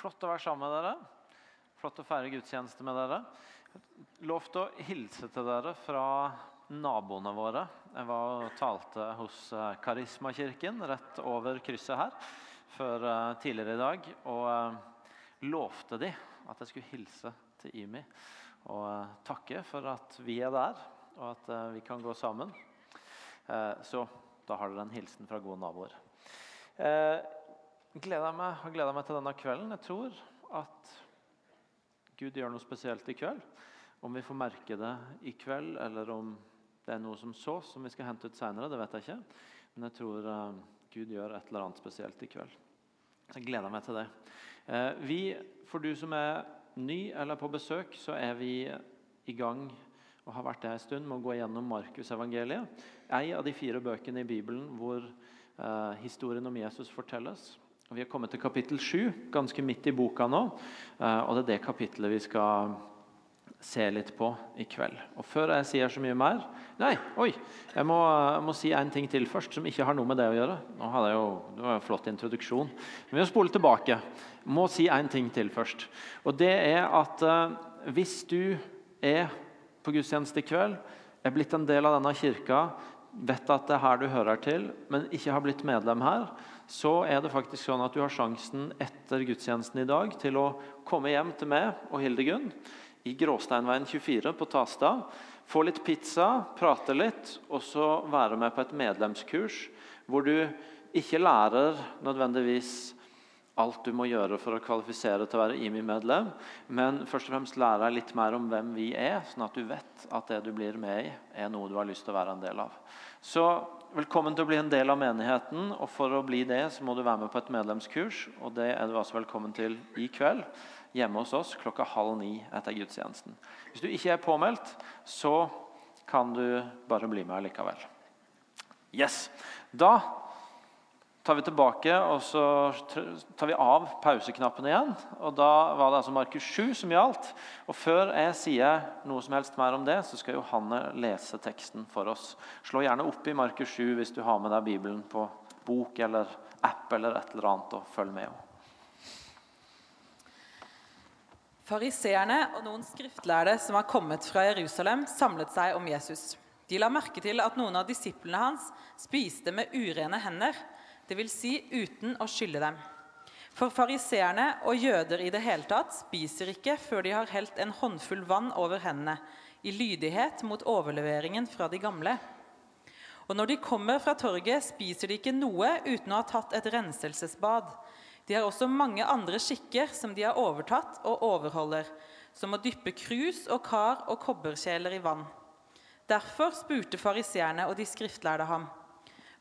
Flott å være sammen med dere. Flott å feire gudstjeneste med dere. Lovt å hilse til dere fra naboene våre. Jeg var og talte hos eh, Karismakirken rett over krysset her før eh, tidligere i dag. Og eh, lovte de at jeg skulle hilse til Imi og takke for at vi er der, og at vi kan gå sammen. Så da har dere en hilsen fra gode naboer. Gleder meg, har gleda meg til denne kvelden. Jeg tror at Gud gjør noe spesielt i kveld. Om vi får merke det i kveld, eller om det er noe som sås, som vi skal hente ut seinere, det vet jeg ikke. Men jeg tror uh, Gud gjør et eller annet spesielt i kveld. Jeg gleder meg til det. Uh, vi, For du som er ny eller på besøk, så er vi i gang og har vært det en stund med å gå gjennom Markusevangeliet. En av de fire bøkene i Bibelen hvor uh, historien om Jesus fortelles. Vi har kommet til kapittel 7, ganske midt i boka nå. Eh, og det er det kapittelet vi skal se litt på i kveld. Og Før jeg sier så mye mer Nei, oi! Jeg må, jeg må si en ting til først, som ikke har noe med det å gjøre. Nå hadde jeg jo, Det var en flott introduksjon. Men vi må spole tilbake. Jeg må si en ting til først. Og det er at uh, hvis du er på gudstjeneste i kveld, er blitt en del av denne kirka, vet at det er her du hører til, men ikke har blitt medlem her, så er det faktisk sånn at du har sjansen etter gudstjenesten i dag til å komme hjem til meg og Hildegunn i Gråsteinveien 24 på Tastad. Få litt pizza, prate litt, og så være med på et medlemskurs hvor du ikke lærer nødvendigvis alt du må gjøre for å kvalifisere til å være IMI-medlem, men først og fremst lære deg litt mer om hvem vi er, sånn at du vet at det du blir med i, er noe du har lyst til å være en del av. Så velkommen til å bli en del av menigheten. og For å bli det så må du være med på et medlemskurs. og Det er du altså velkommen til i kveld hjemme hos oss klokka halv ni etter gudstjenesten. Hvis du ikke er påmeldt, så kan du bare bli med likevel. Yes. Da tar vi tilbake og så tar vi av pauseknappen igjen. og Da var det altså Markus 7 som gjaldt. og Før jeg sier noe som helst mer om det, så skal Johanne lese teksten for oss. Slå gjerne opp i Markus 7 hvis du har med deg Bibelen på bok eller app eller et eller annet, og følg med henne. Fariseerne og noen skriftlærde som var kommet fra Jerusalem, samlet seg om Jesus. De la merke til at noen av disiplene hans spiste med urene hender dvs. Si uten å skylde dem. For fariseerne og jøder i det hele tatt spiser ikke før de har helt en håndfull vann over hendene, i lydighet mot overleveringen fra de gamle. Og når de kommer fra torget, spiser de ikke noe uten å ha tatt et renselsesbad. De har også mange andre skikker som de har overtatt og overholder, som å dyppe krus og kar og kobberkjeler i vann. Derfor spurte fariseerne og de skriftlærde ham.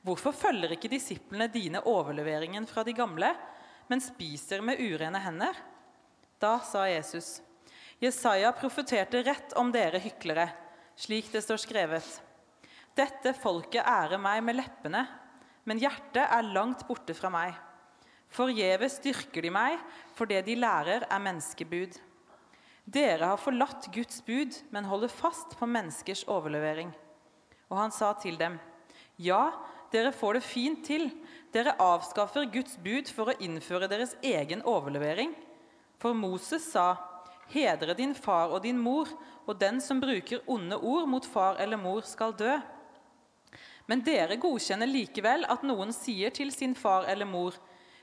Hvorfor følger ikke disiplene dine overleveringen fra de gamle, men spiser med urene hender? Da sa Jesus, Jesaja profeterte rett om dere hyklere, slik det står skrevet. Dette folket ærer meg med leppene, men hjertet er langt borte fra meg. Forgjeves dyrker de meg, for det de lærer, er menneskebud. Dere har forlatt Guds bud, men holder fast på menneskers overlevering. Og han sa til dem, Ja, dere får det fint til. Dere avskaffer Guds bud for å innføre deres egen overlevering. For Moses sa, 'Hedre din far og din mor', og den som bruker onde ord mot far eller mor, skal dø. Men dere godkjenner likevel at noen sier til sin far eller mor,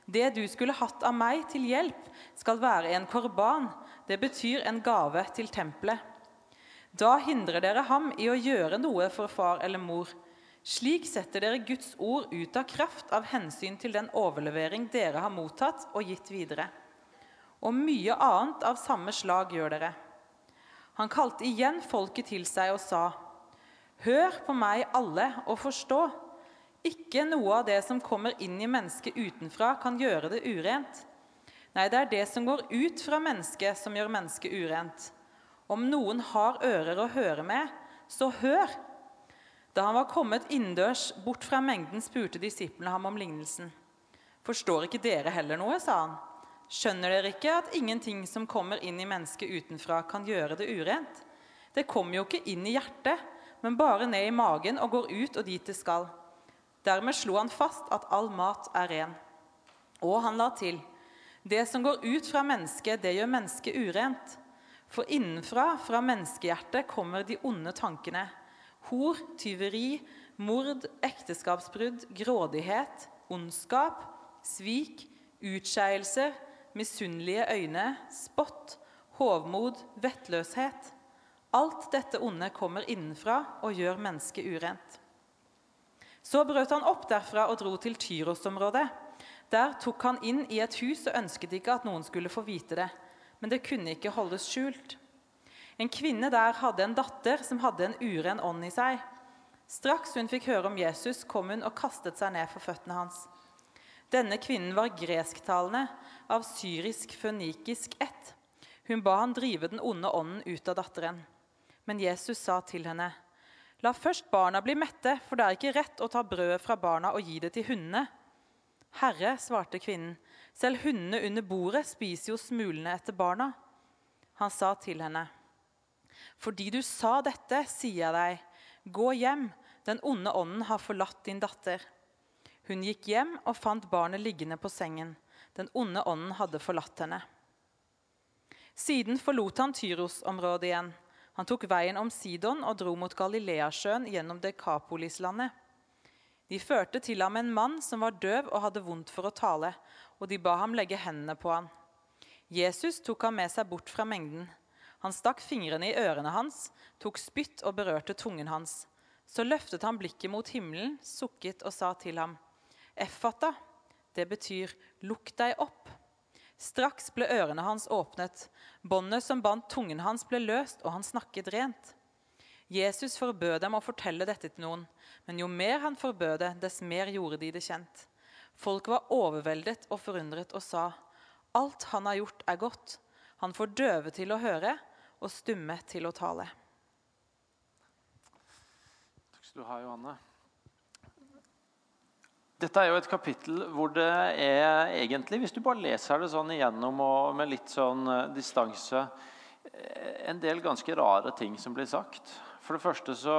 'Det du skulle hatt av meg til hjelp, skal være en korban.' Det betyr en gave til tempelet. Da hindrer dere ham i å gjøre noe for far eller mor. Slik setter dere Guds ord ut av kraft av hensyn til den overlevering dere har mottatt og gitt videre. Og mye annet av samme slag gjør dere. Han kalte igjen folket til seg og sa.: Hør på meg alle og forstå. Ikke noe av det som kommer inn i mennesket utenfra, kan gjøre det urent. Nei, det er det som går ut fra mennesket, som gjør mennesket urent. Om noen har ører å høre med, så hør. Da han var kommet innendørs, bort fra mengden, spurte disiplene ham om lignelsen. Forstår ikke dere heller noe, sa han. Skjønner dere ikke at ingenting som kommer inn i mennesket utenfra, kan gjøre det urent? Det kommer jo ikke inn i hjertet, men bare ned i magen og går ut og dit det skal. Dermed slo han fast at all mat er ren. Og han la til, Det som går ut fra mennesket, det gjør mennesket urent. For innenfra, fra menneskehjertet, kommer de onde tankene. Hor, tyveri, mord, ekteskapsbrudd, grådighet, ondskap, svik, utskeielser, misunnelige øyne, spott, hovmod, vettløshet. Alt dette onde kommer innenfra og gjør mennesket urent. Så brøt han opp derfra og dro til Tyros-området. Der tok han inn i et hus og ønsket ikke at noen skulle få vite det. Men det kunne ikke holdes skjult. En kvinne der hadde en datter som hadde en uren ånd i seg. Straks hun fikk høre om Jesus, kom hun og kastet seg ned for føttene hans. Denne kvinnen var gresktalende, av syrisk-fønikisk ett. Hun ba han drive den onde ånden ut av datteren. Men Jesus sa til henne, La først barna bli mette, for det er ikke rett å ta brødet fra barna og gi det til hundene. Herre, svarte kvinnen, selv hundene under bordet spiser jo smulene etter barna. Han sa til henne, Fordi du sa dette, sier jeg deg, gå hjem, den onde ånden har forlatt din datter. Hun gikk hjem og fant barnet liggende på sengen. Den onde ånden hadde forlatt henne. Siden forlot han Tyros-området igjen. Han tok veien om Sidon og dro mot Galileasjøen gjennom Dekapolislandet. De førte til ham en mann som var døv og hadde vondt for å tale, og de ba ham legge hendene på ham. Jesus tok ham med seg bort fra mengden. Han stakk fingrene i ørene hans, tok spytt og berørte tungen hans. Så løftet han blikket mot himmelen, sukket og sa til ham, Effata, det betyr lukk deg opp. Straks ble ørene hans åpnet, båndet som bandt tungen hans, ble løst, og han snakket rent. Jesus forbød dem å fortelle dette til noen, men jo mer han forbød det, dess mer gjorde de det kjent. Folk var overveldet og forundret og sa, alt han har gjort, er godt. Han får døve til å høre og stumme til å tale. Takk skal du ha, Johanne. Dette er jo et kapittel hvor det er egentlig, hvis du bare leser det sånn igjennom og med litt sånn eh, distanse, eh, en del ganske rare ting som blir sagt. For det første så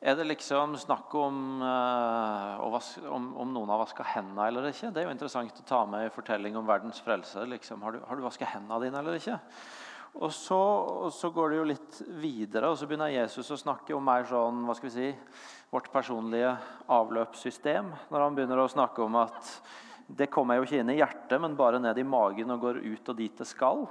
er det liksom snakk om, uh, om, om noen har vaska hendene eller ikke. Det er jo interessant å ta med i fortelling om verdens frelse. Liksom. Har du, har du vaska hendene dine eller ikke? Og så, og så, går det jo litt videre, og så begynner Jesus å snakke om mer sånn, hva skal vi si, vårt personlige avløpssystem. Når han begynner å snakke om at det kommer jo ikke inn i hjertet, men bare ned i magen og går ut og dit det skal.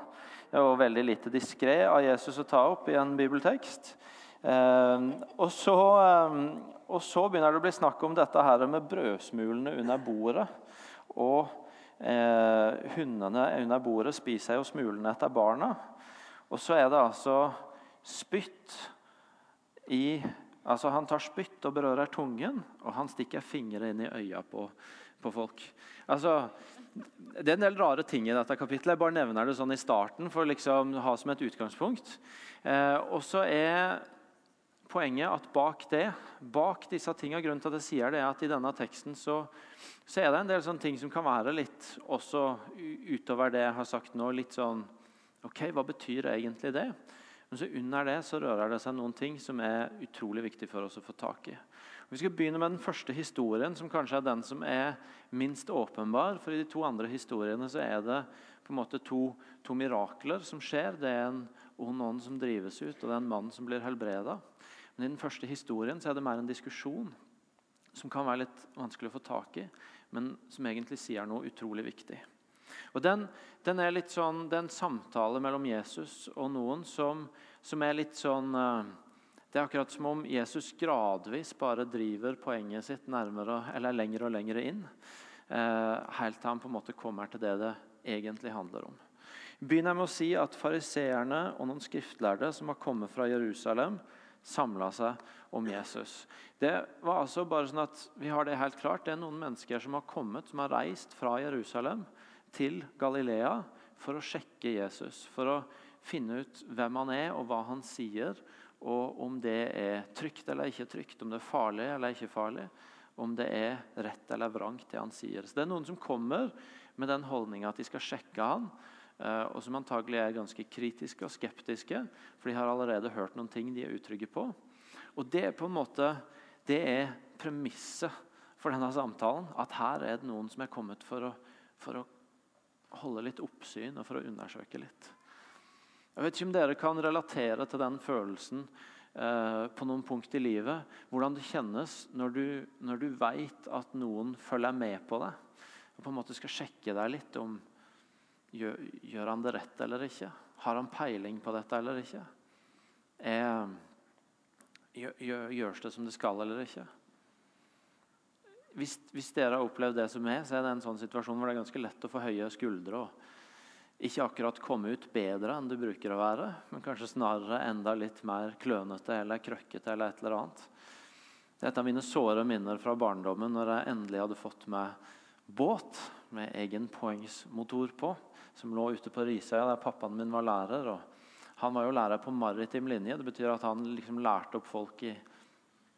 Det jo veldig lite diskré av Jesus å ta opp i en bibeltekst. Eh, og, så, eh, og, så, begynner det å bli snakk om dette her med brødsmulene under bordet. Og eh, hundene under bordet spiser jo smulene etter barna. Og så er det altså spytt i Altså Han tar spytt og berører tungen, og han stikker fingre inn i øya på, på folk. Altså, Det er en del rare ting i dette kapittelet. Jeg bare nevner det sånn i starten for liksom å ha som et utgangspunkt. Eh, og så er poenget at bak det, bak disse tingene, grunnen til at jeg sier det, er at i denne teksten så, så er det en del sånne ting som kan være litt også utover det jeg har sagt nå. litt sånn Ok, Hva betyr egentlig det? Men så under det så rører det seg noen ting som er utrolig viktig for oss å få tak i. Vi skal begynne med den første historien, som kanskje er den som er minst åpenbar. For i de to andre historiene så er det på en måte to, to mirakler som skjer. Det er en ond ånd som drives ut, og det er en mann som blir helbreda. Men i den første historien så er det mer en diskusjon som kan være litt vanskelig å få tak i, men som egentlig sier noe utrolig viktig. Og den, den, er litt sånn, det er en samtale mellom Jesus og noen som, som er litt sånn eh, Det er akkurat som om Jesus gradvis bare driver poenget sitt nærmere, eller lenger og lenger inn. Eh, helt til han på en måte kommer til det det egentlig handler om. Begynner jeg med å si at fariseerne og noen skriftlærde som har kommet fra Jerusalem, samla seg om Jesus. Det var altså bare sånn at vi har Det helt klart. Det er noen mennesker som har kommet, som har reist fra Jerusalem til Galilea for å sjekke Jesus. For å finne ut hvem han er, og hva han sier, og om det er trygt eller ikke trygt, om det er farlig eller ikke farlig, om det er rett eller vrangt, det han sier. Så Det er noen som kommer med den holdninga at de skal sjekke han, og som antagelig er ganske kritiske og skeptiske, for de har allerede hørt noen ting de er utrygge på. Og Det er på en måte, det er premisset for denne samtalen. At her er det noen som er kommet for å, for å holde litt oppsyn og for å undersøke litt. Jeg vet ikke om dere kan relatere til den følelsen eh, på noen punkt i livet. Hvordan det kjennes når du, når du veit at noen følger med på deg. Og på en måte skal sjekke deg litt om gjør, gjør han det rett eller ikke. Har han peiling på dette eller ikke? Eh, gjør, gjørs det som det skal eller ikke? Hvis, hvis, dere har opplevd det som er, så er det en sånn situasjon hvor det er ganske lett å få høye skuldre. og ikke akkurat komme ut bedre enn det bruker å være, men kanskje snarere enda litt mer klønete eller krøkkete eller et eller annet. Det er et av mine såre minner fra barndommen når jeg endelig hadde fått meg båt med egen poengsmotor på, som lå ute på Risøya der pappaen min var lærer. Han var jo lærer på maritim linje. Det betyr at han liksom lærte opp folk i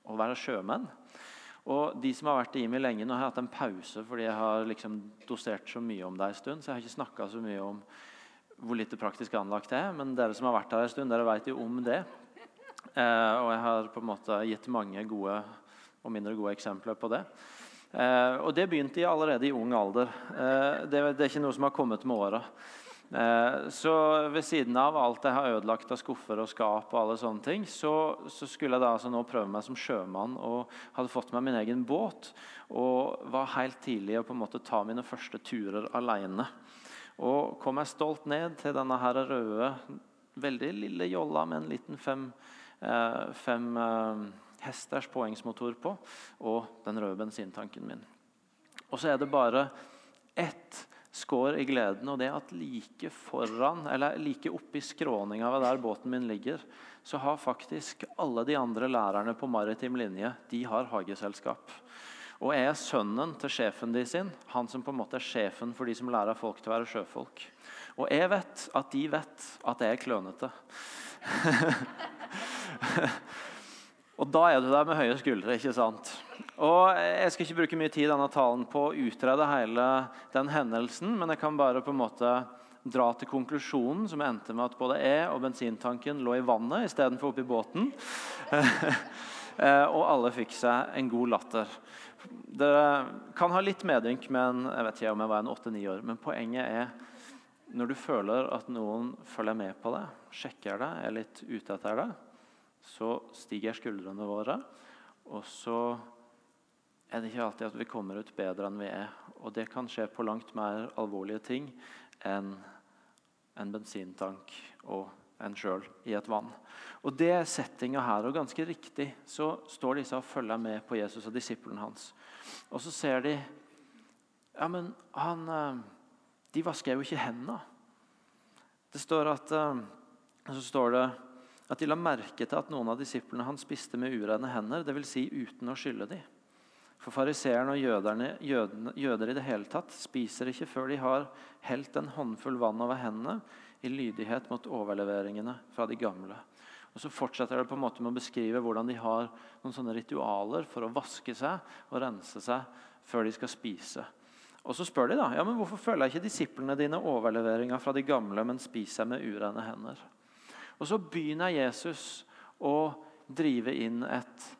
å være sjømenn. Og de som har vært i IMI lenge, nå har jeg hatt en pause fordi jeg har liksom dosert så mye om det en stund. Så jeg har ikke snakka så mye om hvor lite praktisk anlagt det er. Men dere som har vært her en stund, dere vet jo om det. Eh, og jeg har på en måte gitt mange gode og mindre gode eksempler på det. Eh, og det begynte jeg allerede i ung alder. Eh, det, er ikke noe som har kommet med åra. Eh, så ved siden av alt jeg har ødelagt av skuffer og skap, og alle sånne ting, så, så skulle jeg da altså nå prøve meg som sjømann og hadde fått meg min egen båt. Og var helt tidlig å på en måte ta mine første turer alene. Og kom jeg stolt ned til denne her røde, veldig lille jolla med en liten fem, fem hesters poengsmotor på, og den røde bensintanken min. Og så er det bare ett skår i gleden. Og det at like foran, eller like oppi skråninga ved der båten min ligger, så har faktisk alle de andre lærerne på maritim linje de har hageselskap. Og jeg er sønnen til sjefen de sin, han som på en måte er sjefen for de som lærer folk til å være sjøfolk. Og jeg vet at de vet at jeg er klønete. og da er du der med høye skuldre, ikke sant? Og Jeg skal ikke bruke mye tid i denne talen på å utrede hele den hendelsen, men jeg kan bare på en måte dra til konklusjonen, som endte med at både jeg og bensintanken lå i vannet istedenfor oppi båten. Eh, og alle fikk seg en god latter. Dere kan ha litt medynk, men jeg vet ikke om jeg var en åtte-ni år. Men poenget er når du føler at noen følger med på deg, sjekker deg, er litt ute etter deg, så stiger skuldrene våre. Og så er det ikke alltid at vi kommer ut bedre enn vi er. Og det kan skje på langt mer alvorlige ting enn en bensintank og en sjøl i et vann. Og Det er settinga her. Og ganske riktig så står disse og følger med på Jesus og disiplene hans. Og så ser de Ja, men han eh, De vasker jo ikke hendene. Det står at eh, så står det at de la merke til at noen av disiplene hans spiste med urene hender, dvs. Si uten å skylle dem. For fariseerne og jøderne, jødene, jøder i det hele tatt spiser ikke før de har helt en håndfull vann over hendene i lydighet mot overleveringene fra de gamle. Og Så fortsetter det på en måte med å beskrive hvordan de har noen sånne ritualer for å vaske seg og rense seg før de skal spise. Og Så spør de da, ja, men hvorfor følger ikke disiplene dine overleveringa fra de gamle, men spiser med urene hender. Og Så begynner Jesus å drive inn et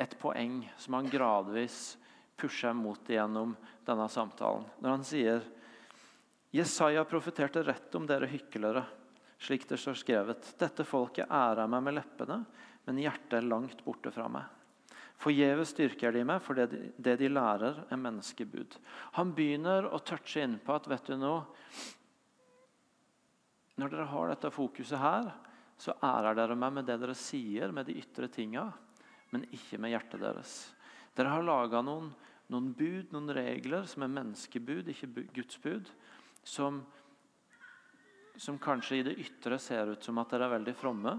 et poeng som han gradvis pusher mot gjennom denne samtalen. Når han sier Jesaja profeterte rett om dere hyklere, slik det står skrevet. Dette folket ærer meg med leppene, men hjertet er langt borte fra meg. Forgjeves styrker de meg, for det de, det de lærer, er menneskebud. Han begynner å touche inn på at vet du nå, Når dere har dette fokuset her, så ærer dere meg med det dere sier, med de ytre tinga men ikke med hjertet deres. Dere har laga noen, noen, bud, noen regler, som er menneskebud, ikke Guds bud, som, som kanskje i det ytre ser ut som at dere er veldig fromme,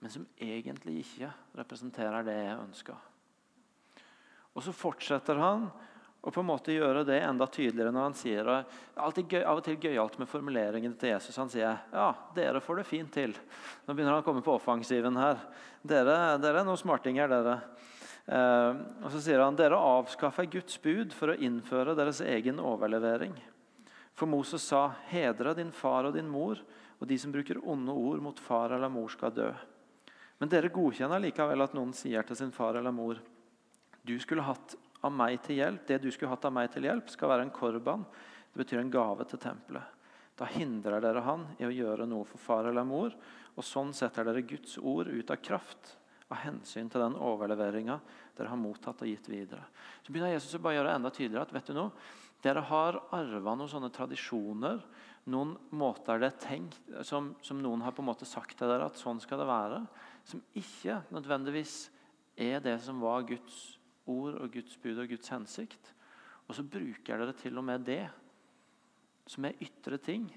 men som egentlig ikke representerer det jeg ønsker. Og så fortsetter han og på en måte gjøre det enda tydeligere når han sier og alltid gøy, Av og til gøyalt med formuleringene til Jesus. Han sier ja, dere får det fint til. Nå begynner han å komme på offensiven her. Dere, dere er noen smartinger, dere. Eh, og så sier han dere avskaffer Guds bud for å innføre deres egen overlevering. For Moses sa, 'Hedre din far og din mor', og de som bruker onde ord mot far eller mor, skal dø. Men dere godkjenner likevel at noen sier til sin far eller mor, 'Du skulle hatt av meg til hjelp, det du skulle hatt av meg til hjelp, skal være en korban, Det betyr en gave til tempelet. Da hindrer dere han i å gjøre noe for far eller mor, og sånn setter dere Guds ord ut av kraft av hensyn til den overleveringa dere har mottatt og gitt videre. Så begynner Jesus å bare gjøre det enda tydeligere at vet du noe, dere har arva noen sånne tradisjoner, noen måter det er tenkt, som, som, noen har på en måte sagt til dere at sånn skal det være, som ikke nødvendigvis er det som var Guds ord og Guds bud og Guds hensikt. Og så bruker dere til og med det, som er ytre ting,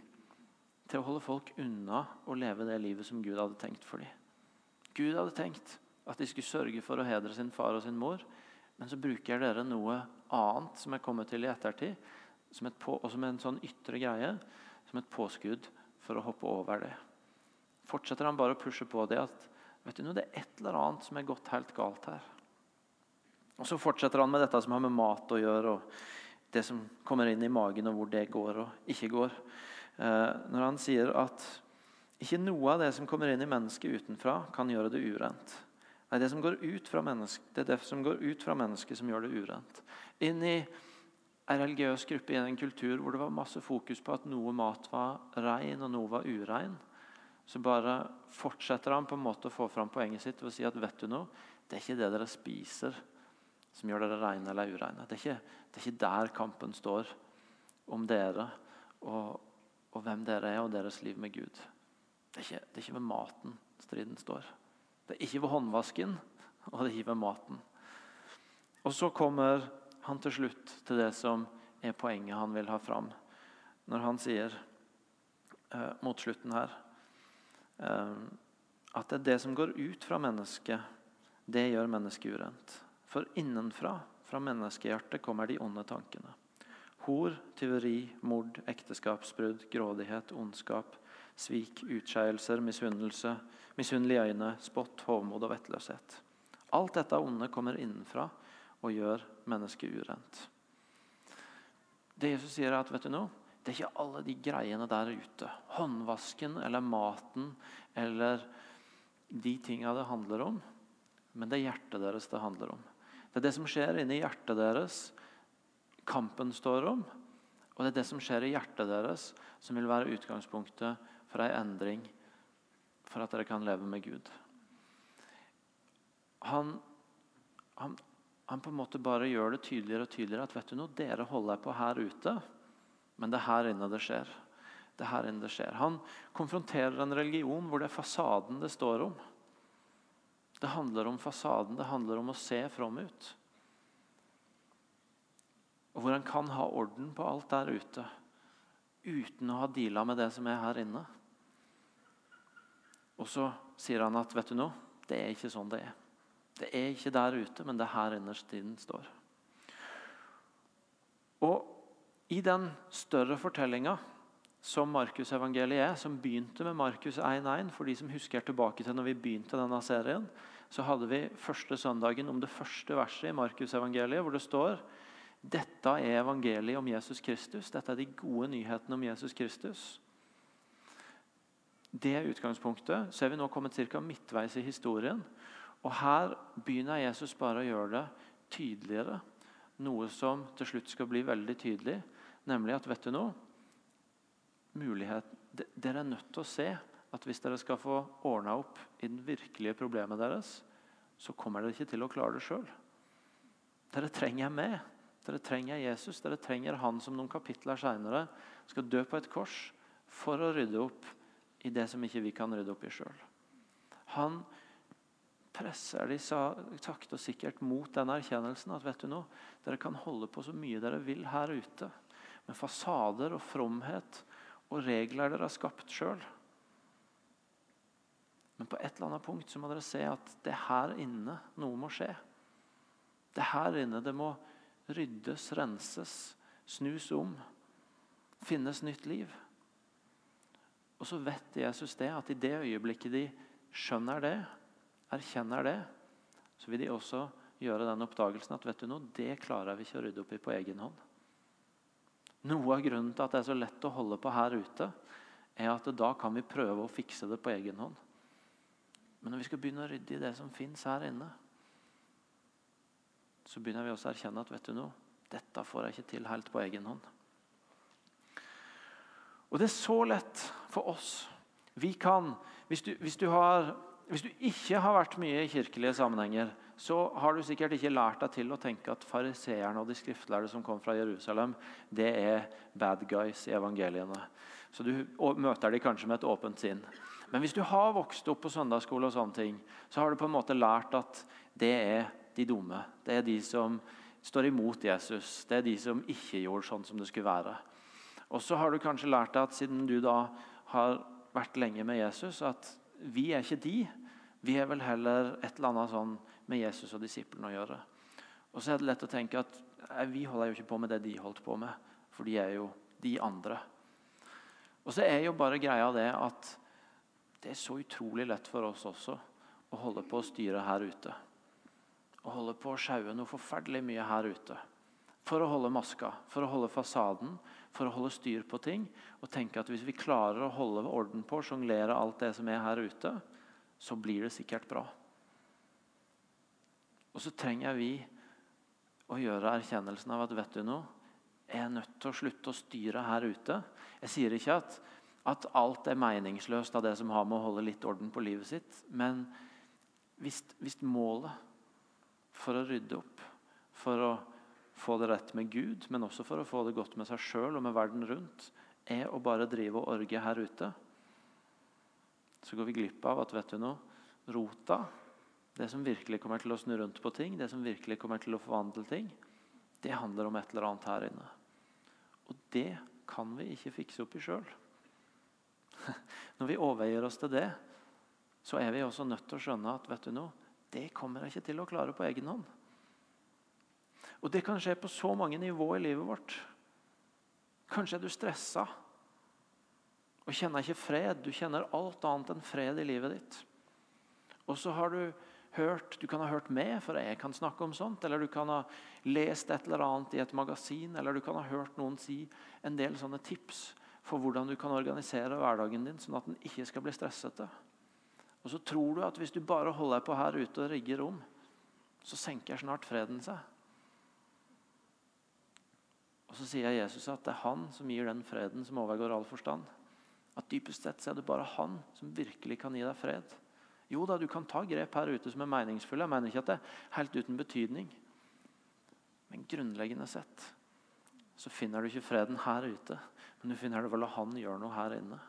til å holde folk unna å leve det livet som Gud hadde tenkt for dem. Gud hadde tenkt at de skulle sørge for å hedre sin far og sin mor, men så bruker dere noe annet som er kommet til i ettertid, som på, og som er en sånn ytre greie, som et påskudd for å hoppe over det. Fortsetter han bare å pushe på det at vet du noe, det er et eller annet som er gått helt galt her. Og Så fortsetter han med dette som har med mat å gjøre, og det som kommer inn i magen, og hvor det går og ikke går. Eh, når han sier at ikke noe av det som kommer inn i mennesket utenfra, kan gjøre det urent. Nei, det, som går ut fra det er det som går ut fra mennesket, som gjør det urent. Inn i en religiøs gruppe i en kultur hvor det var masse fokus på at noe mat var rein og noe var urein, så bare fortsetter han på en måte å få fram poenget sitt ved å si at vet du noe, det er ikke det dere spiser, som gjør dere reine eller ureine. Det er, ikke, det er ikke der kampen står om dere og, og, hvem dere er og deres liv med Gud. Det er, ikke, det er ikke ved maten striden står. Det er ikke ved håndvasken, og det er ikke ved maten. Og så kommer han til slutt til det som er poenget han vil ha fram, når han sier eh, mot slutten her eh, at det er det som går ut fra mennesket, det gjør mennesket urent. For innenfra, fra menneskehjertet, kommer de onde tankene. Hor, tyveri, mord, ekteskapsbrudd, grådighet, ondskap, svik, utskeielser, misunnelse, misunnelige øyne, spott, hovmod og vettløshet. Alt dette onde kommer innenfra og gjør mennesket urent. Det Jesus sier, er at vet du noe? det er ikke alle de greiene der ute. Håndvasken eller maten eller de tinga det handler om. Men det er hjertet deres det handler om. Det er det som skjer inni hjertet deres, kampen står om. Og det er det som skjer i hjertet deres, som vil være utgangspunktet for ei endring for at dere kan leve med Gud. Han, han, han på en måte bare gjør det tydeligere og tydeligere at vet du noe, dere holder på her ute, men det er her inne det skjer. Det er her inne det skjer. Han konfronterer en religion hvor det er fasaden det står om. Det handler om fasaden, det handler om å se from ut. Og hvor en kan ha orden på alt der ute uten å ha deala med det som er her inne. Og så sier han at vet du noe, det er ikke sånn det er. Det er ikke der ute, men det er her innerst tiden står. Og i den større fortellinga som Markusevangeliet er, som begynte med Markus 1.1. For de som husker tilbake til når vi begynte denne serien, så hadde vi første søndagen om det første verset i Markusevangeliet, hvor det står dette er evangeliet om Jesus Kristus. Dette er de gode nyhetene om Jesus Kristus. Det utgangspunktet. Så er vi nå kommet ca. midtveis i historien. Og Her begynner Jesus bare å gjøre det tydeligere. Noe som til slutt skal bli veldig tydelig, nemlig at vet du noe? Mulighet Dere er nødt til å se at hvis dere skal få ordna opp i den virkelige problemet deres, så kommer dere ikke til å klare det sjøl. Dere trenger med. Dere trenger Jesus. Dere trenger han som noen kapitler seinere skal dø på et kors for å rydde opp i det som ikke vi kan rydde opp i sjøl. Han presser de sakte og sikkert mot den erkjennelsen at vet du noe, dere kan holde på så mye dere vil her ute, med fasader og fromhet og regler dere har skapt sjøl. Men på et eller annet punkt så må dere se at det er her inne noe må skje. Det er her inne det må ryddes, renses, snus om, finnes nytt liv. Og så vet Jesus det, at i det øyeblikket de skjønner det, erkjenner det, så vil de også gjøre den oppdagelsen at vet du noe, det klarer vi ikke å rydde opp i på egen hånd. Noe av grunnen til at det er så lett å holde på her ute, er at da kan vi prøve å fikse det på egen hånd. Men når vi skal begynne å rydde i det som fins her inne, så begynner vi også å erkjenne at vet du noe, dette får jeg ikke til helt på egen hånd. Og det er så lett for oss. Vi kan, hvis du, hvis du, har, hvis du ikke har vært mye i kirkelige sammenhenger, så har du sikkert ikke lært deg til å tenke at fariseerne og de skriftlærde som kom fra Jerusalem, det er bad guys i evangeliene. Så du møter dem kanskje med et åpent sinn. Men hvis du har vokst opp på søndagsskole, og sånne ting, så har du på en måte lært at det er de dumme. Det er de som står imot Jesus. Det er de som ikke gjorde sånn som det skulle være. Og så har du kanskje lært deg at siden du da har vært lenge med Jesus, at vi er ikke de. Vi er vel heller et eller annet sånn med Jesus og disiplene å gjøre. Og så er det lett å tenke at vi holder jo ikke på med det de holdt på med, for de er jo de andre. Og så er jo bare greia det at det er så utrolig lett for oss også å holde på å styre her ute. Å holde på å sjaue noe forferdelig mye her ute. For å holde maska, for å holde fasaden, for å holde styr på ting. Og tenke at hvis vi klarer å holde orden på, sjonglere alt det som er her ute, så blir det sikkert bra. Og så trenger vi å gjøre erkjennelsen av at vet du noe, jeg er nødt til å slutte å styre her ute. Jeg sier ikke at, at alt er meningsløst av det som har med å holde litt orden på livet sitt. Men hvis, hvis målet for å rydde opp, for å få det rett med Gud, men også for å få det godt med seg sjøl og med verden rundt, er å bare drive og orge her ute, så går vi glipp av at vet du noe, rota det som virkelig kommer til å snu rundt på ting, det som virkelig kommer til å forvandle ting, det handler om et eller annet her inne. Og det kan vi ikke fikse opp i sjøl. Når vi overgir oss til det, så er vi også nødt til å skjønne at vet du noe, det kommer jeg ikke til å klare på egen hånd. Og det kan skje på så mange nivåer i livet vårt. Kanskje er du stressa og kjenner ikke fred. Du kjenner alt annet enn fred i livet ditt. Og så har du hørt, du kan ha hørt med, for jeg kan snakke om sånt. Eller du kan ha lest et eller annet i et magasin, eller du kan ha hørt noen si en del sånne tips for hvordan du kan organisere hverdagen din, sånn at den ikke skal bli stressete. Og så tror du at hvis du bare holder deg på her ute og rigger om, så senker snart freden seg. Og Så sier Jesus at det er han som gir den freden som overgår all forstand. At dypest sett så er det bare han som virkelig kan gi deg fred. Jo da, du kan ta grep her ute som er meningsfulle. Jeg mener ikke at det er helt uten betydning. Men grunnleggende sett så finner du ikke freden her ute, men du finner det vel at han gjør noe her inne.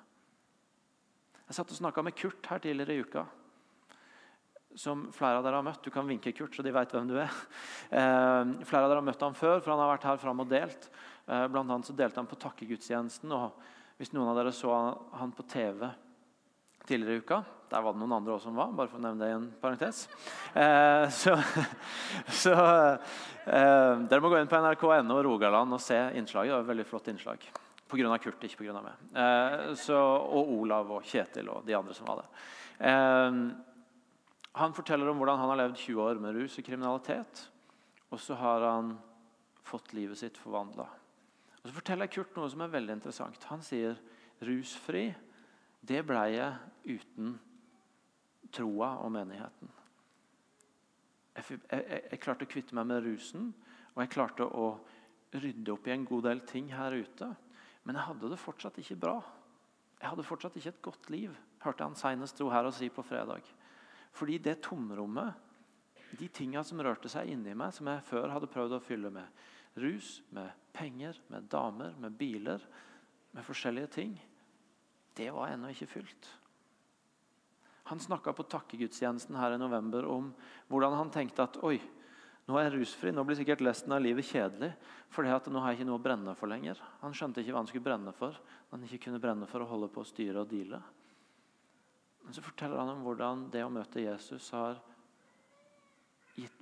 Jeg satt og snakka med Kurt her tidligere i uka. Som flere av dere har møtt. Du kan vinke Kurt, så de vet hvem du er. Eh, flere av dere har møtt ham før, for han har vært her fram og delt. Eh, blant annet så delte han på takkegudstjenesten. og Hvis noen av dere så han på TV tidligere i uka. Der var det noen andre også som var, bare for å nevne det i en parentes. Eh, så, så eh, Dere må gå inn på nrk.no Rogaland og se innslaget. Det var veldig flott innslag. Pga. Kurt, ikke pga. meg. Eh, så, og Olav og Kjetil og de andre som var der. Eh, han forteller om hvordan han har levd 20 år med rus og kriminalitet. Og så har han fått livet sitt forvandla. Så forteller Kurt noe som er veldig interessant. Han sier rusfri det ble jeg uten troa og menigheten. Jeg, jeg, jeg, klarte å kvitte meg med rusen, og jeg klarte å rydde opp i en god del ting her ute. Men jeg hadde det fortsatt ikke bra. Jeg hadde fortsatt ikke et godt liv, hørte han senest sto her og si på fredag. Fordi det tomrommet, de tinga som rørte seg inni meg, som jeg før hadde prøvd å fylle med rus, med penger, med damer, med biler, med forskjellige ting det var ennå ikke fylt. Han snakka på takkegudstjenesten her i november om hvordan han tenkte at oi, nå er jeg rusfri, nå blir sikkert resten av livet kjedelig. For nå har jeg ikke noe å brenne for lenger. Han skjønte ikke hva han skulle brenne for. Han ikke kunne brenne for å holde på å styre og deale. Men så forteller han om hvordan det å møte Jesus har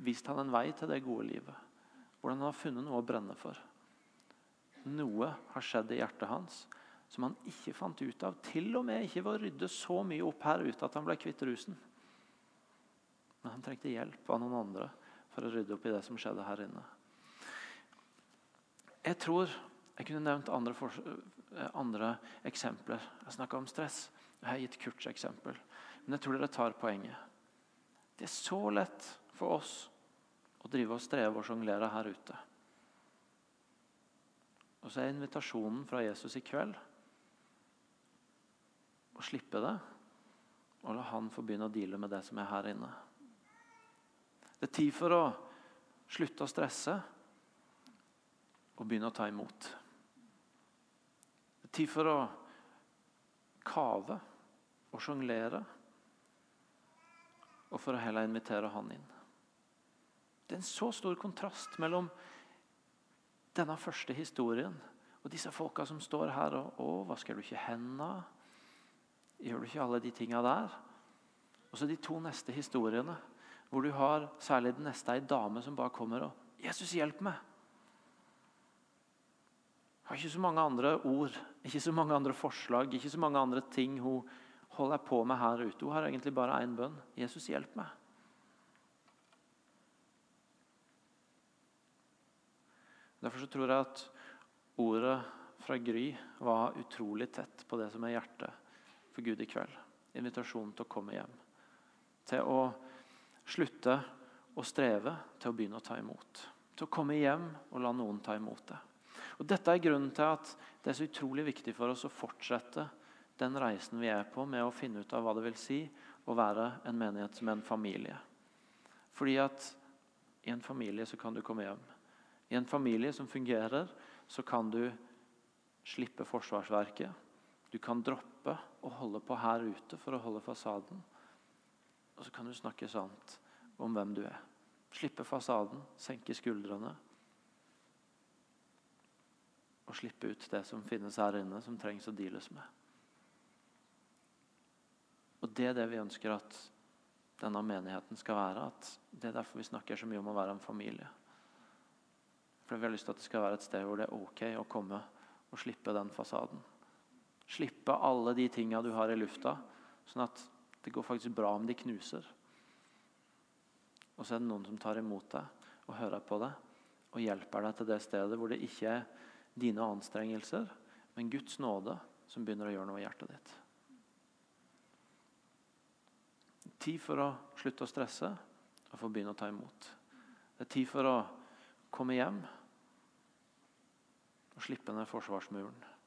vist han en vei til det gode livet. Hvordan han har funnet noe å brenne for. Noe har skjedd i hjertet hans som han ikke fant ut av. Til og med ikke ved å rydde så mye opp her ute at han ble kvitt rusen. Men han trengte hjelp av noen andre for å rydde opp i det som skjedde her inne. Jeg tror jeg kunne nevnt andre, for, andre eksempler. Jeg snakka om stress. Jeg har gitt Kurts eksempel. Men jeg tror dere tar poenget. Det er så lett for oss å drive og streve og sjonglere her ute. Og så er invitasjonen fra Jesus i kveld å slippe det og la han få begynne å deale med det som er her inne. Det er tid for å slutte å stresse og begynne å ta imot. Det er tid for å kave og sjonglere, og for å heller invitere han inn. Det er en så stor kontrast mellom denne første historien og disse folka som står her og å, vasker du ikke hendene? Gjør du ikke alle de tinga der? Og så de to neste historiene, hvor du har særlig den neste ei dame som bare kommer og 'Jesus, hjelp meg!' Jeg Har ikke så mange andre ord, ikke så mange andre forslag, ikke så mange andre ting hun holder på med her ute. Hun har egentlig bare én bønn. 'Jesus, hjelp meg'. Derfor så tror jeg at ordet fra Gry var utrolig tett på det som er hjertet for Gud i kveld. Invitasjonen til å komme hjem. Til å slutte å streve, til å begynne å ta imot. Til å komme hjem og la noen ta imot det. Og Dette er grunnen til at det er så utrolig viktig for oss å fortsette den reisen vi er på med å finne ut av hva det vil si å være en menighet som en familie. Fordi at i en familie så kan du komme hjem. I en familie som fungerer, så kan du slippe forsvarsverket. Du kan droppe å holde på her ute for å holde fasaden. Og så kan du snakke sant om hvem du er. Slippe fasaden, senke skuldrene og slippe ut det som finnes her inne, som trengs å deales med. Og Det er det vi ønsker at denne menigheten skal være. at Det er derfor vi snakker så mye om å være en familie. For Vi har lyst til at det skal være et sted hvor det er ok å komme og slippe den fasaden. Slippe alle de tinga du har i lufta, sånn at det går faktisk bra om de knuser. Og så er det noen som tar imot deg og hører på deg og hjelper deg til det stedet hvor det ikke er dine anstrengelser, men Guds nåde som begynner å gjøre noe i hjertet ditt. Tid for å slutte å stresse og få begynne å ta imot. Det er tid for å komme hjem og slippe ned forsvarsmuren.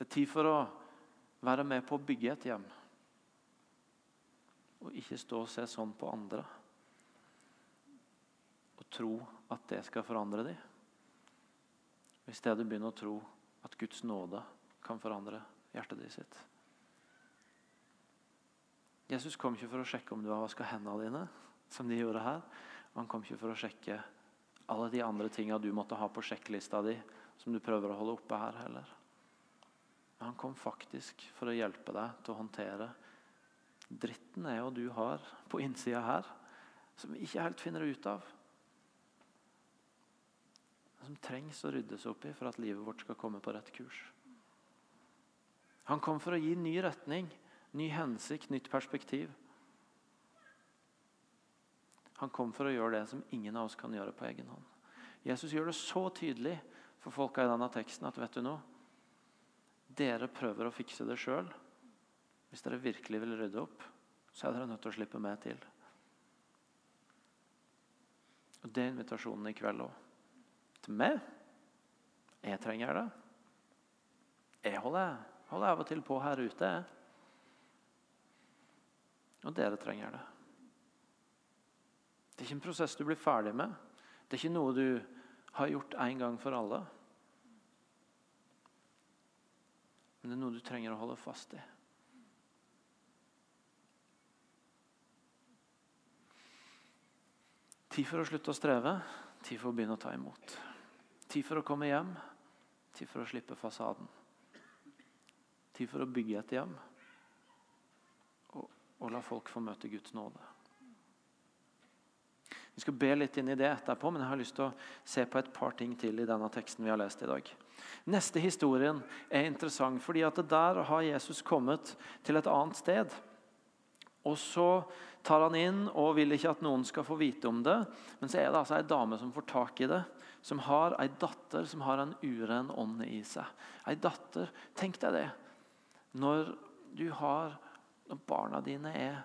Det er tid for å være med på å bygge et hjem. Og ikke stå og se sånn på andre og tro at det skal forandre dem. I stedet begynne å tro at Guds nåde kan forandre hjertet ditt sitt. Jesus kom ikke for å sjekke om du har vaska hendene dine, som de gjorde her. Han kom ikke for å sjekke alle de andre tinga du måtte ha på sjekklista di, som du prøver å holde oppe her heller. Men han kom faktisk for å hjelpe deg til å håndtere dritten jeg og du har på innsida her, som vi ikke helt finner ut av som trengs å ryddes opp i for at livet vårt skal komme på rett kurs. Han kom for å gi ny retning, ny hensikt, nytt perspektiv. Han kom for å gjøre det som ingen av oss kan gjøre på egen hånd. Jesus gjør det så tydelig for folka i denne teksten at vet du noe? Dere prøver å fikse det sjøl. Hvis dere virkelig vil rydde opp, så er dere nødt til å slippe meg til. Og Det er invitasjonen i kveld òg til meg. Jeg trenger det. Jeg holder, holder av og til på her ute. Og dere trenger det. Det er ikke en prosess du blir ferdig med. Det er ikke noe du har gjort en gang for alle. Men det er noe du trenger å holde fast i. Tid for å slutte å streve, tid for å begynne å ta imot. Tid for å komme hjem, tid for å slippe fasaden. Tid for å bygge et hjem og, og la folk få møte Guds nåde. Vi skal be litt inn i det etterpå, men jeg har lyst til å se på et par ting til i denne teksten vi har lest i dag. Neste historien er interessant, fordi at der har Jesus kommet til et annet sted. Og så tar han inn og vil ikke at noen skal få vite om det. Men så er det altså ei dame som får tak i det som har ei datter som har en uren ånd i seg. Ei datter, Tenk deg det. Når du har Når barna dine er,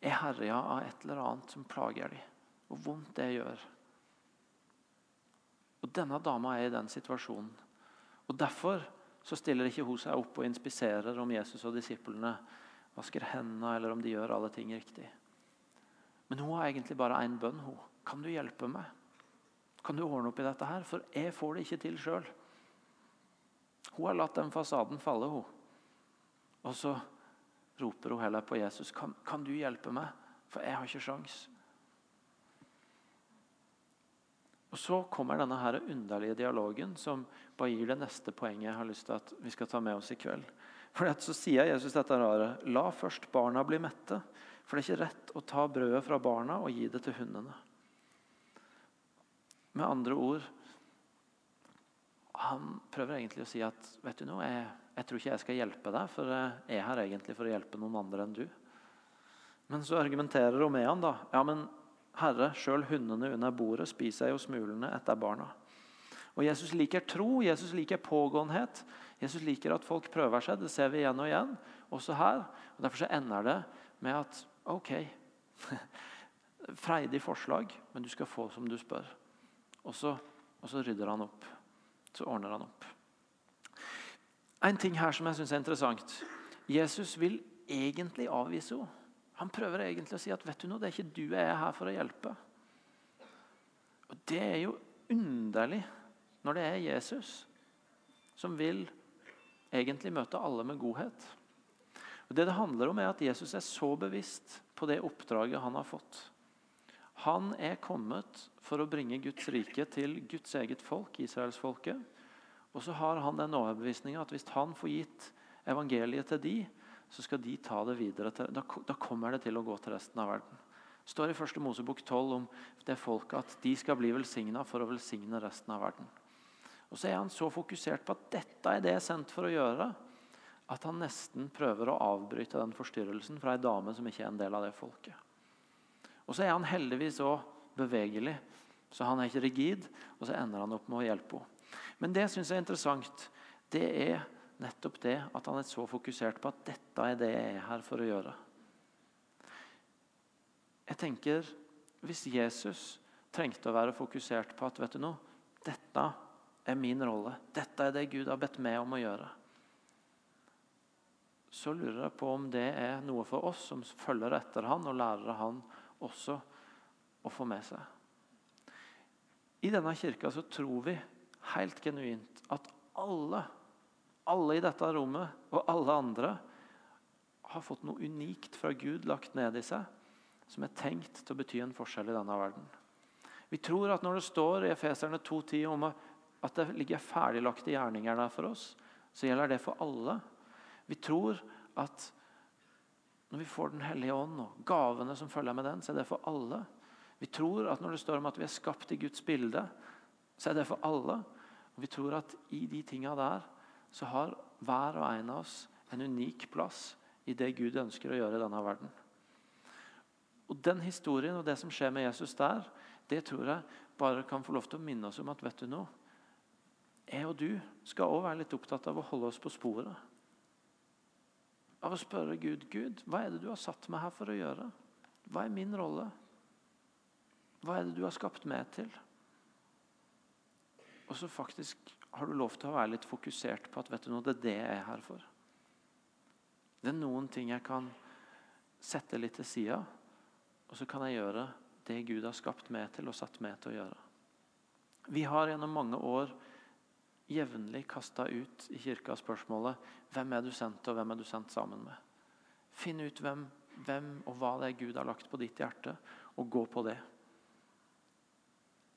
er herja av et eller annet som plager dem. Hvor vondt det gjør. Og Denne dama er i den situasjonen. Og Derfor så stiller ikke hun seg opp og inspiserer om Jesus og disiplene vasker hendene, eller om de gjør alle ting riktig. Men hun har egentlig bare én bønn. Hun. Kan du hjelpe meg? Kan du ordne opp i dette her? For jeg får det ikke til sjøl. Hun har latt den fasaden falle, hun. Og så roper hun heller på Jesus. Kan, kan du hjelpe meg? For jeg har ikke sjans. Og Så kommer denne her underlige dialogen som bare gir det neste poenget jeg har lyst til at vi skal ta med oss i kveld. For Så sier Jesus dette rare. La først barna bli mette. For det er ikke rett å ta brødet fra barna og gi det til hundene. Med andre ord Han prøver egentlig å si at vet du noe, jeg, jeg tror ikke jeg skal hjelpe deg, for jeg er her egentlig for å hjelpe noen andre enn du. Men så argumenterer han da. Ja, men Herre, sjøl hundene under bordet spiser jo smulene etter barna. Og Jesus liker tro, Jesus liker pågåenhet. Jesus liker at folk prøver seg. Det ser vi igjen og igjen, også her. Og Derfor så ender det med at OK Freidig forslag, men du skal få som du spør. Og så, og så rydder han opp. Så ordner han opp. En ting her som jeg syns er interessant. Jesus vil egentlig avvise henne. Han prøver egentlig å si at vet du noe, det er ikke du jeg er her for å hjelpe. Og Det er jo underlig når det er Jesus som vil egentlig møte alle med godhet. Og Det det handler om, er at Jesus er så bevisst på det oppdraget han har fått. Han er kommet for å bringe Guds rike til Guds eget folk, israelsfolket. Og så har han den overbevisninga at hvis han får gitt evangeliet til de, så skal de ta det videre. Til, da, da, kommer det til å gå til resten av verden. Det står i 1. Mosebok 12 om det folket at de skal bli velsigna for å velsigne resten av verden. Og så er han så fokusert på at dette er det jeg er sendt for å gjøre, at han nesten prøver å avbryte den forstyrrelsen fra ei dame som ikke er en del av det folket. Og så er han heldigvis òg bevegelig, så han er ikke rigid. Og så ender han opp med å hjelpe henne. Men det jeg er interessant, det er nettopp det at han er så fokusert på at dette er det jeg er her for å gjøre. Jeg tenker, Hvis Jesus trengte å være fokusert på at vet du noe, dette er min rolle. Dette er det Gud har bedt meg om å gjøre. Så lurer jeg på om det er noe for oss som følger etter han og lærer han også å få med seg. I denne kirka så tror vi helt genuint at alle, alle i dette rommet og alle andre har fått noe unikt fra Gud lagt ned i seg, som er tenkt til å bety en forskjell i denne verden. Vi tror at når det står i Efeserne 2,10 om at det ligger ferdiglagte gjerninger der for oss, så gjelder det for alle. Vi tror at når vi får Den hellige ånd og gavene som følger med den, så er det for alle. Vi tror at når det står om at vi er skapt i Guds bilde, så er det for alle. Og vi tror at i de tinga der så har hver og en av oss en unik plass i det Gud ønsker å gjøre i denne verden. Og Den historien og det som skjer med Jesus der, det tror jeg bare kan få lov til å minne oss om at vet du noe, jeg og du skal òg være litt opptatt av å holde oss på sporet. Av å spørre Gud Gud, hva er det du har satt meg her for å gjøre? Hva er min rolle? Hva er det du har skapt meg til? Og så faktisk har du lov til å være litt fokusert på at vet du noe, det er det jeg er her for. Det er noen ting jeg kan sette litt til sida, og så kan jeg gjøre det Gud har skapt meg til og satt meg til å gjøre. Vi har gjennom mange år jevnlig kasta ut i kirka spørsmålet hvem er du sendt, og hvem er du sendt sammen med? Finn ut hvem, hvem og hva det er Gud har lagt på ditt hjerte, og gå på det.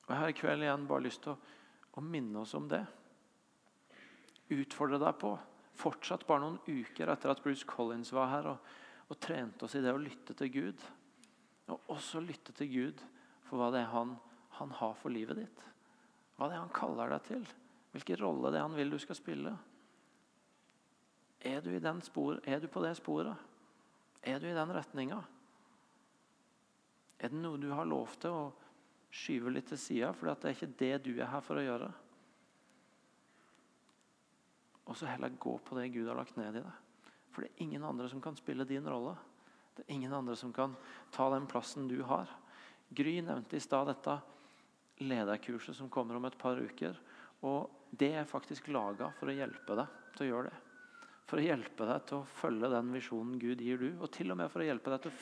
Og Jeg har i kveld igjen bare lyst til å, å minne oss om det. Utfordre deg på, fortsatt bare noen uker etter at Bruce Collins var her og, og trente oss i det å lytte til Gud. Og også lytte til Gud for hva det er han, han har for livet ditt. Hva det er han kaller deg til. Hvilken rolle det er han vil du skal spille. Er du, spor, er du på det sporet? Er du i den retninga? Er det noe du har lov til å skyve litt til sida, for det er ikke det du er her for å gjøre? Og så heller gå på det Gud har lagt ned i deg. For det er ingen andre som kan spille din rolle. Det er ingen andre som kan ta den plassen du har. Gry nevnte i stad dette lederkurset som kommer om et par uker. Og det er faktisk laga for å hjelpe deg til å gjøre det. For å hjelpe deg til å følge den visjonen Gud gir du, og til og med for å hjelpe deg til å